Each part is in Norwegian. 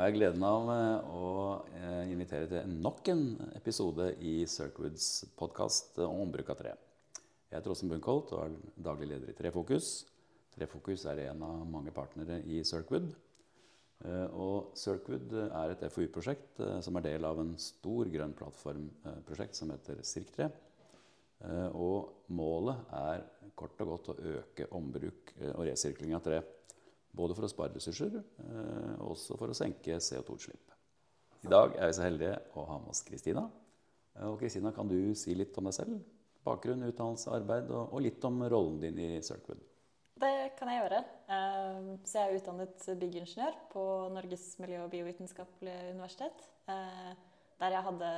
har jeg gleden av eh, å eh, invitere til nok en episode i Circwoods podkast om ombruk av tre. Jeg heter Åsen Bunkholt og er daglig leder i Trefokus. Trefokus er en av mange partnere i Circwood. Eh, og Circwood er et FoU-prosjekt som er del av en stor grønn plattformprosjekt som heter Sirk3. Og målet er kort og godt å øke ombruk og resirkling av tre. Både for å spare ressurser eh, og også for å senke CO2-utslipp. I dag er vi så heldige å ha med oss Kristina. Eh, og Kristina, kan du si litt om deg selv? Bakgrunn, utdannelse, arbeid og, litt om rollen din i Circwood? Det kan jeg gjøre. Eh, så jeg er utdannet byggingeniør på Norges miljø- og biovitenskapelige universitet. Der jeg hadde,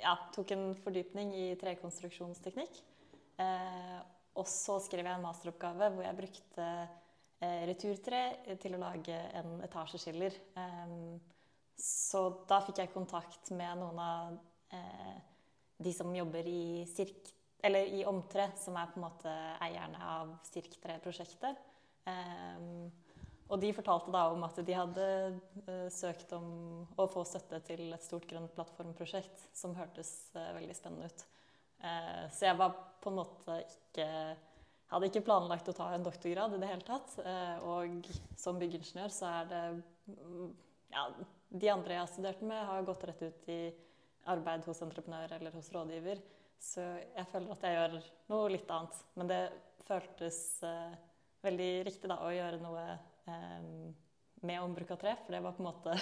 ja, tok en fordypning i trekonstruksjonsteknikk. Og så skrev jeg en masteroppgave hvor jeg brukte returtre til å lage en etasjeskiller. Så da fikk jeg kontakt med noen av eh, de som jobber i, Sirk, i Omtre, som er på en måte eierne av Sirk3-prosjektet. Og de fortalte da om at de hadde eh, søkt om å få støtte til et stort grønt plattformprosjekt som hørtes veldig spennende ut. Så jeg var på en måte ikke hadde ikke planlagt å ta en doktorgrad i det hele tatt. Eh, og som byggingeniør så er det mm, ja, De andre jeg har studert med, har gått rett ut i arbeid hos entreprenør eller hos rådgiver. Så jeg føler at jeg gjør noe litt annet. Men det føltes eh, veldig riktig da, å gjøre noe eh, med ombruk av tre. For det var på en måte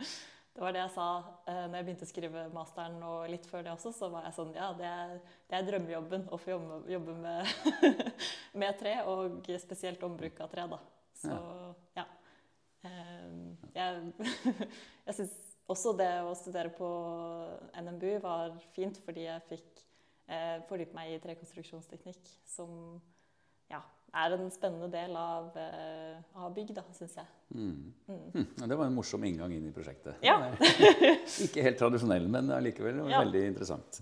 Det var det jeg sa eh, når jeg begynte å skrive masteren, og litt før det også. Så var jeg sånn Ja, det er, det er drømmejobben å få jobbe, jobbe med, med, tre, og spesielt ombruk av tre, da. Så ja. Eh, jeg jeg syns også det å studere på NMBU var fint, fordi jeg fikk eh, fordype meg i trekonstruksjonsteknikk, som ja, er en spennende del av, uh, av bygg, da, syns jeg. Mm. Mm. Hm, det var en morsom inngang inn i prosjektet. Ja. Ikke helt tradisjonell, men allikevel ja. veldig interessant.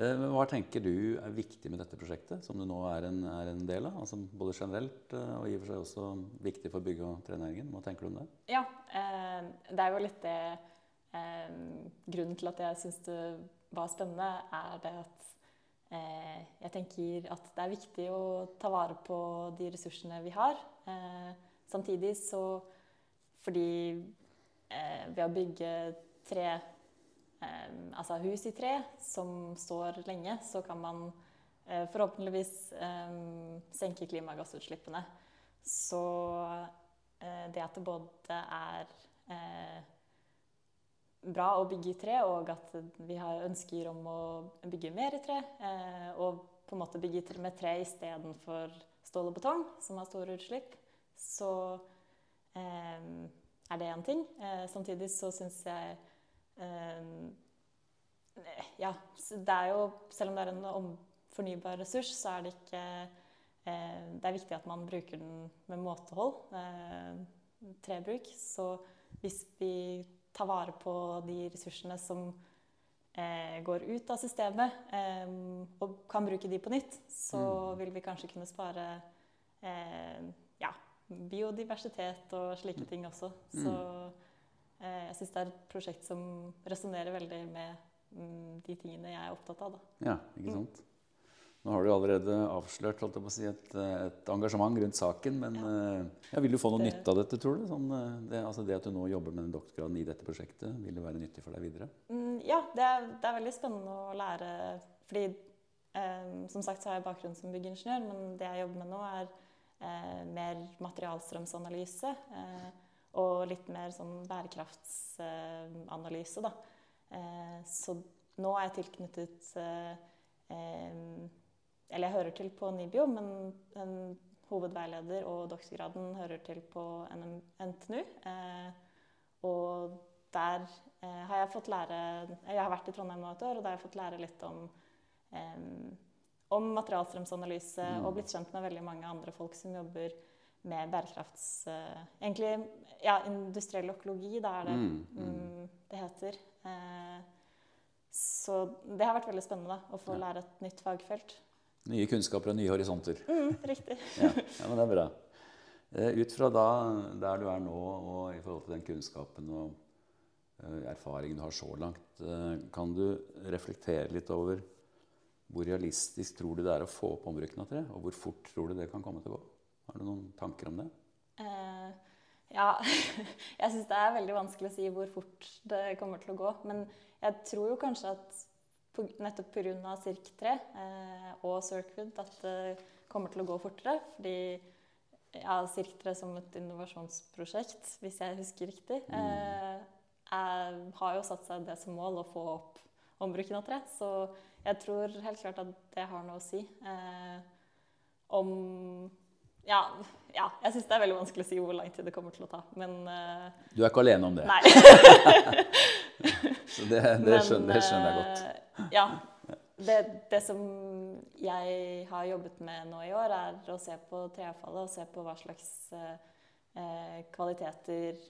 Uh, hva tenker du er viktig med dette prosjektet, som du nå er en, er en del av? Altså både generelt uh, og i og for seg også viktig for bygg- og trenæringen. Hva tenker du om det? Ja, det er jo litt det Grunnen til at jeg syns det var spennende, er det at Eh, jeg tenker at det er viktig å ta vare på de ressursene vi har. Eh, samtidig så Fordi eh, ved å bygge tre Altså hus i tre som står lenge, så kan man forhåpentligvis senke klimagassutslippene. Så det at det både er bra å bygge i tre, og at vi har ønsker om å bygge mer i tre. Eh, og på en måte bygge med tre istedenfor stål og betong, som har store utslipp. Så eh, er det én ting. Eh, samtidig så syns jeg eh, Ja, det er jo Selv om det er en fornybar ressurs, så er det ikke eh, Det er viktig at man bruker den med måtehold. Eh, trebruk. Så hvis vi ta vare på de ressursene som eh, går ut av systemet, eh, og kan bruke de på nytt, så mm. vil vi kanskje kunne spare eh, ja, biodiversitet og slike ting også. Mm. Så eh, jeg syns det er et prosjekt som resonnerer veldig med mm, de tingene jeg er opptatt av. Da. Ja, ikke mm. Nå har du allerede avslørt si, et, et, engasjement rundt saken. Men ja. Eh, vil du få noe nytte av dette, tror du? Sånn, eh, det, altså det, at du nå jobber med den doktorgraden i dette prosjektet, vil det være nyttig for deg videre? Mm, ja, det er, det er, veldig spennende å lære. Fordi eh, som sagt så har jeg bakgrunn som byggingeniør, men det jeg jobber med nå, er eh, mer materialstrømsanalyse. Eh, og litt mer sånn bærekraftsanalyse, da. Eh, så nå er jeg tilknyttet eller jeg hører til på NIBIO, men en hovedveileder og doktorgraden hører til på NTNU. Eh, og der eh, har jeg fått lære Jeg har vært i Trondheim nå et år, og der har jeg fått lære litt om, eh, om materialstrømsanalyse mm. og blitt kjent med veldig mange andre folk som jobber med bærekrafts... Uh, egentlig ja, industriell økologi, da er det mm, mm. mm det heter. Uh, så det har vært veldig spennende da, å få ja. lære et nytt fagfelt. Nye kunnskaper og nye horisonter. Mm, riktig. ja, ja, men det er bra. Eh, ut fra da, der du er nå, og i forhold til den kunnskapen og eh, erfaringen du har så langt, eh, kan du reflektere litt over hvor realistisk tror du det er å få opp ombruken av tre? Og hvor fort tror du det kan komme til å gå? Har du noen tanker om det? Uh, ja, jeg syns det er veldig vanskelig å si hvor fort det kommer til å gå. Men jeg tror jo kanskje at på, nettopp pga. Sirk3 eh, og Circuit at det kommer til å gå fortere. Fordi ja, Sirk3 som et innovasjonsprosjekt, hvis jeg husker riktig, eh, er, har jo satt seg det som mål å få opp ombruken av tre. Så jeg tror helt klart at det har noe å si. Eh, om ja, ja, jeg syns det er veldig vanskelig å si hvor lang tid det kommer til å ta, men uh, Du er ikke alene om det? Nei. Så det, det, skjønner, det, skjønner, jeg godt. Ja. Det, det, som jeg har jobbet med nå i år, er å se på treavfallet og se på hva slags eh, kvaliteter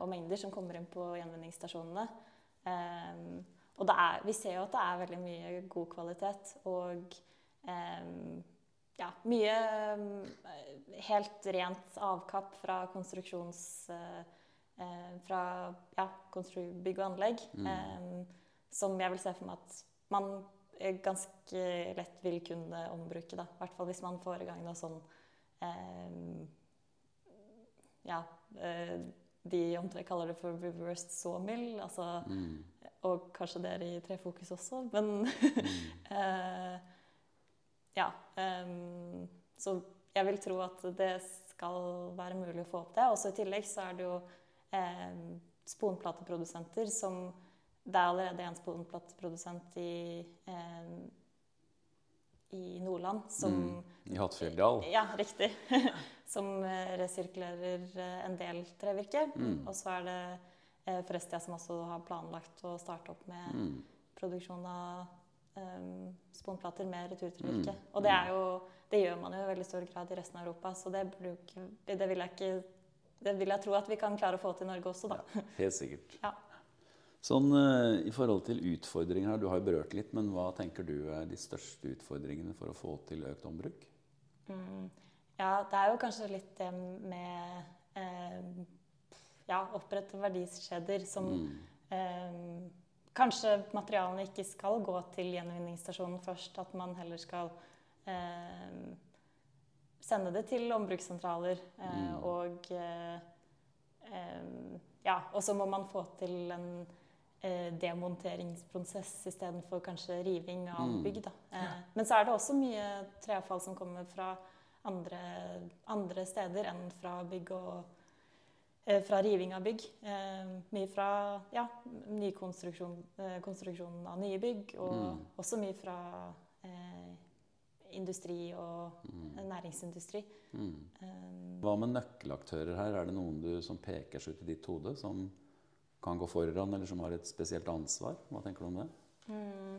og mengder som kommer inn på gjenvinningsstasjonene. Eh, og er, vi ser jo at det er veldig mye god kvalitet. Og um, ja, mye um, helt rent avkapp fra konstruksjons... Fra ja, bygg og anlegg. Mm. Som jeg vil se for meg at man ganske lett vil kunne ombruke. I hvert fall hvis man får i gang noe sånn Ja. de de kaller det for reversed sawmill. Altså mm og kanskje dere i Trefokus også, men uh, Ja. Um, så jeg vil tro at det skal være mulig å få opp det. Også i tillegg så er det jo sponplateprodusenter som Det er allerede en sponplateprodusent i, eh, i Nordland som mm, I Hattfjelldal? Ja, riktig. som resirkulerer en del trevirke. Mm. Og så er det Eh, Forestia som også har planlagt å starte opp med mm. produksjon av eh, sponplater med returtrevirke. Mm. Og det, jo, det, gjør man jo i veldig stor grad i resten av Europa, så det, bruker, det, vil jeg ikke det vil jeg tro at vi kan klare å få til i Norge også, da. Ja, helt sikkert. ja. Sånn uh, I forhold til utfordringer her, du har jo berørt litt, men hva tenker du er de største utfordringene for å få til økt ombruk? Mm. Ja, det er jo kanskje litt det med eh, ja, opprette verdiskjeder som mm. eh, Kanskje materialene ikke skal gå til gjenvinningsstasjonen først, at man heller skal eh, sende det til ombrukssentraler. Eh, mm. Og eh, eh, ja, og så må man få til en eh, demonteringsprosess istedenfor kanskje riving av mm. bygg. Da. Ja. Men så er det også mye treavfall som kommer fra andre, andre steder enn fra bygg og Eh, fra riving av bygg. Eh, mye fra ja, nykonstruksjon eh, av nye bygg, og mm. også mye fra eh, industri og mm. næringsindustri. Mm. Hva med nøkkelaktører her? Er det noen du som peker seg ut i ditt hode, som kan gå foran, eller som har et spesielt ansvar? Hva tenker du om det? Mm.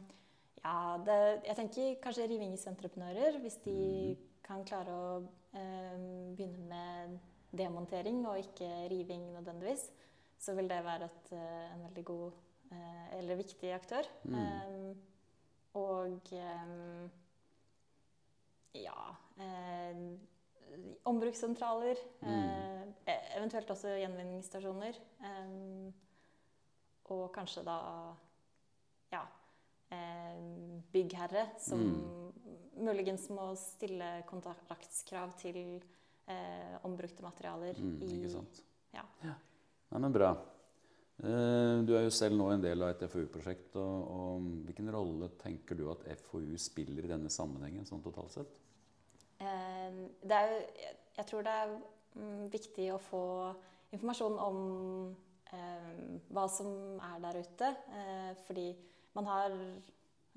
Ja, det, jeg tenker kanskje rivingsentreprenører. hvis de mm. kan klare å eh, begynne med demontering og ikke riving nødvendigvis, så vil det være et, eh, en veldig god eh, eller viktig aktør. Mm. Eh, og ja Ombrukssentraler. Mm. eventuelt også gjenvinningsstasjoner. og kanskje da ja, byggherre som mm. muligens må stille kontraktskrav til eh, ombrukte materialer. Mm, i, ikke sant. Ja. ja. Nei, men bra. Eh, du er jo selv nå en del av et FoU-prosjekt. Og, og, hvilken rolle tenker du at FoU spiller i denne sammenhengen sånn totalt sett? Eh, det er, jeg, tror det er mm, viktig å få informasjon om eh, hva som er der ute. Eh, fordi man har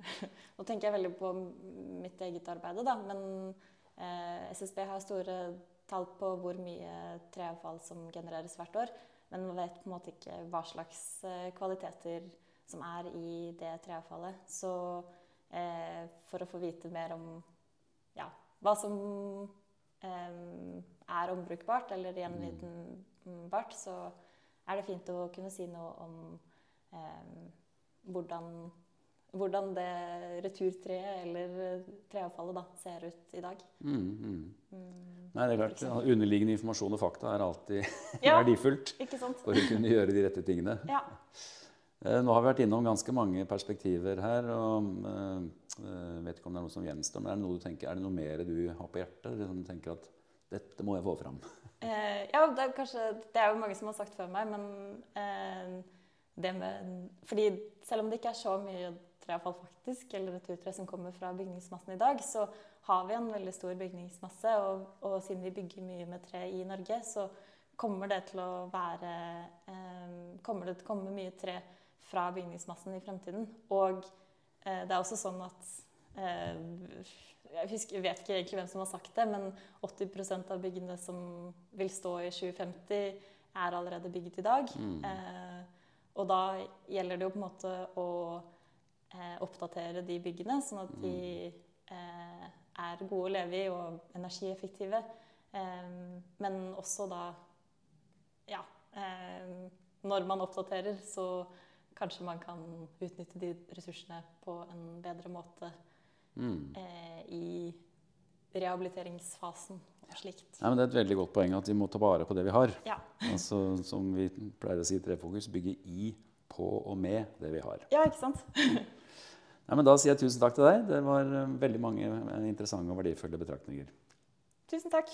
Nå tenker jeg veldig på mitt eget arbeid, da, men eh, SSB har store tall på hvor mye treavfall som genereres hvert år. Men man vet på en måte ikke hva slags eh, kvaliteter som er i det treavfallet. Så eh, for å få vite mer om hva som eh, er ombrukbart eller gjenvinnbart, så er det fint å kunne si noe om eh, hvordan hvordan det returtreet eller treavfallet da, ser ut i dag. Mm, mm. Mm, Nei, det er klart. Underliggende informasjon og fakta er alltid Ja. verdifullt for å kunne gjøre de rette tingene. Ja. Eh, Nå har vi vært innom ganske mange perspektiver her. og eh, eh, vet ikke om det er noe som gjenstår, men Er det noe tenker, er det noe mer du har på hjertet? Eller som du tenker at dette må jeg få fram? Eh, ja, det er kanskje Det er jo mange som har sagt før meg, men eh, det med Fordi selv om det ikke er så mye treavfall faktisk, eller returtre som kommer fra bygningsmassen i dag, så har vi en veldig stor bygningsmasse, og, og siden vi bygger mye med tre i Norge, så kommer det til å være eh, Kommer det til å komme mye tre fra bygningsmassen i fremtiden. Og det er også sånn at eh, jeg, husker, jeg vet ikke egentlig hvem som har sagt det, men 80% av byggene som vil stå i 2050, er allerede bygget i dag. Mm. Eh, og da gjelder det jo på en måte å eh, oppdatere de byggene, sånn at de eh, er gode å leve i og energieffektive. Eh, men også da Ja. Eh, når man oppdaterer, så kanskje man kan utnytte de ressursene på en bedre måte Mm. eh, i rehabiliteringsfasen og slikt. Nei, men det er et veldig godt poeng at vi må ta vare på det vi har. Ja. Altså, som vi pleier å si i Trefokus, bygge i, på og med det vi har. ja, ikke sant? Nei, men Da sier jeg tusen takk til deg. Det var eh, veldig mange eh, interessante og verdifulle betraktninger. Tusen takk.